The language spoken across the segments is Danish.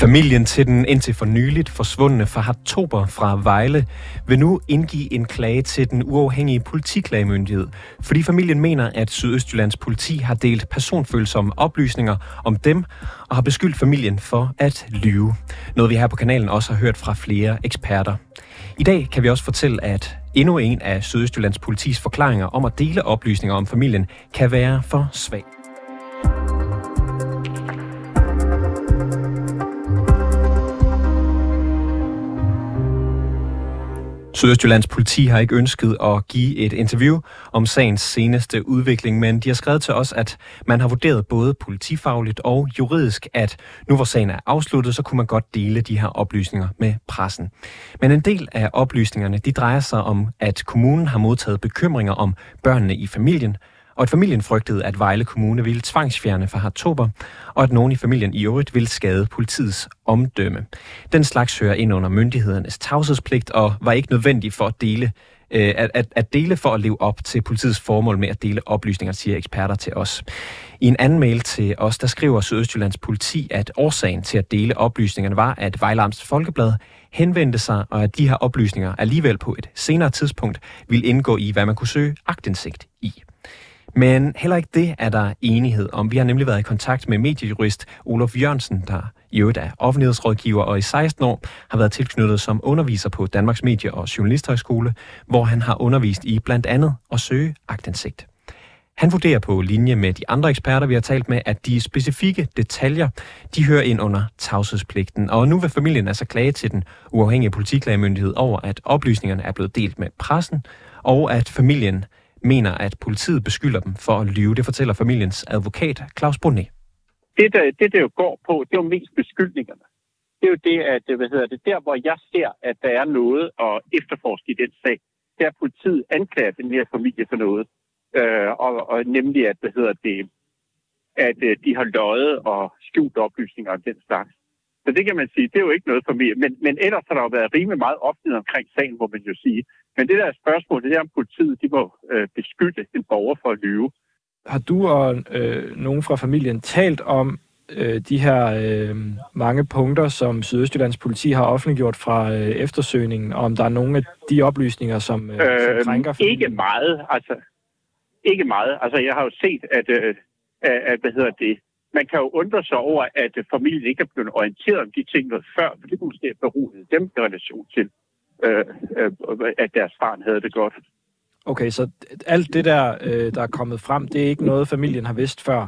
Familien til den indtil for nyligt forsvundne Fahad Tober fra Vejle vil nu indgive en klage til den uafhængige politiklagemyndighed, fordi familien mener, at Sydøstjyllands politi har delt personfølsomme oplysninger om dem og har beskyldt familien for at lyve. Noget vi her på kanalen også har hørt fra flere eksperter. I dag kan vi også fortælle, at endnu en af Sydøstjyllands politis forklaringer om at dele oplysninger om familien kan være for svag. Sydøstjyllands politi har ikke ønsket at give et interview om sagens seneste udvikling, men de har skrevet til os, at man har vurderet både politifagligt og juridisk, at nu hvor sagen er afsluttet, så kunne man godt dele de her oplysninger med pressen. Men en del af oplysningerne, de drejer sig om, at kommunen har modtaget bekymringer om børnene i familien, og at familien frygtede, at Vejle Kommune ville tvangsfjerne for Hartober, og at nogen i familien i øvrigt ville skade politiets omdømme. Den slags hører ind under myndighedernes tavshedspligt og var ikke nødvendig for at dele øh, at, at, at dele for at leve op til politiets formål med at dele oplysninger, siger eksperter til os. I en anden mail til os, der skriver Sydøstjyllands politi, at årsagen til at dele oplysningerne var, at Vejle Amts Folkeblad henvendte sig, og at de her oplysninger alligevel på et senere tidspunkt ville indgå i, hvad man kunne søge agtindsigt i. Men heller ikke det er der enighed om. Vi har nemlig været i kontakt med mediejurist Olof Jørgensen, der i øvrigt er offentlighedsrådgiver og i 16 år har været tilknyttet som underviser på Danmarks Medie- og Journalisthøjskole, hvor han har undervist i blandt andet at søge agtindsigt. Han vurderer på linje med de andre eksperter, vi har talt med, at de specifikke detaljer, de hører ind under tavshedspligten. Og nu vil familien altså klage til den uafhængige politiklagemyndighed over, at oplysningerne er blevet delt med pressen, og at familien mener, at politiet beskylder dem for at lyve. Det fortæller familiens advokat Claus Brunet. Det, der, det, der jo går på, det er jo mest beskyldningerne. Det er jo det, at, hvad hedder det, der hvor jeg ser, at der er noget at efterforske i den sag, der er politiet anklager den her familie for noget. Øh, og, og nemlig, at, hvad hedder det, at øh, de har løjet og skjult oplysninger om den slags. Så det kan man sige, det er jo ikke noget for mig. Men, men ellers har der jo været rimelig meget offentlighed omkring sagen, må man jo sige. Men det der spørgsmål, det er om politiet, de må øh, beskytte en borger for at lyve. Har du og øh, nogen fra familien talt om øh, de her øh, mange punkter, som Sydøstjyllands politi har offentliggjort fra øh, eftersøgningen, og om der er nogle af de oplysninger, som, øh, øh, som krænker familien? Ikke meget, altså. Ikke meget. Altså, jeg har jo set, at, øh, at hvad hedder det, man kan jo undre sig over, at familien ikke er blevet orienteret om de ting noget før, for det kunne måske berolige dem i relation til, øh, øh, at deres barn havde det godt. Okay, så alt det der, øh, der er kommet frem, det er ikke noget, familien har vidst før?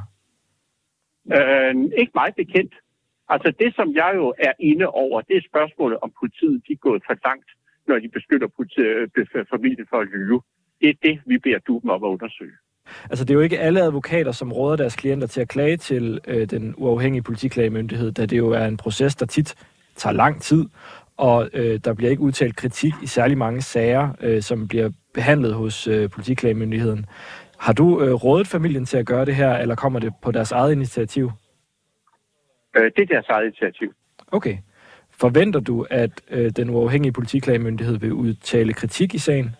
Øh, ikke meget bekendt. Altså det, som jeg jo er inde over, det er spørgsmålet, om politiet de er gået for langt, når de beskytter politiet, øh, familien for at lyve. Det er det, vi beder du dem om at undersøge. Altså, det er jo ikke alle advokater, som råder deres klienter til at klage til øh, den uafhængige politiklagemyndighed, da det jo er en proces, der tit tager lang tid, og øh, der bliver ikke udtalt kritik i særlig mange sager, øh, som bliver behandlet hos øh, politiklagemyndigheden. Har du øh, rådet familien til at gøre det her, eller kommer det på deres eget initiativ? Øh, det er deres eget initiativ. Okay. Forventer du, at øh, den uafhængige politiklagemyndighed vil udtale kritik i sagen?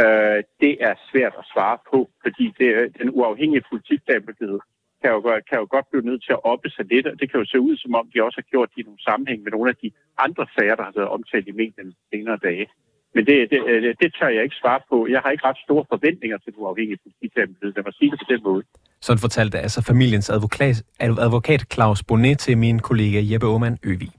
Øh, det er svært at svare på, fordi det, den uafhængige politikklagemyndighed kan jo, kan jo godt blive nødt til at oppe sig lidt, og det kan jo se ud som om, de også har gjort det i nogle sammenhæng med nogle af de andre sager, der har været omtalt i medierne senere dage. Men det, det, øh, det, tør jeg ikke svare på. Jeg har ikke ret store forventninger til den uafhængige politikamp, Lad mig sige det på den måde. Sådan fortalte altså familiens advokat, advokat Claus Bonnet til min kollega Jeppe Aumann Øvig.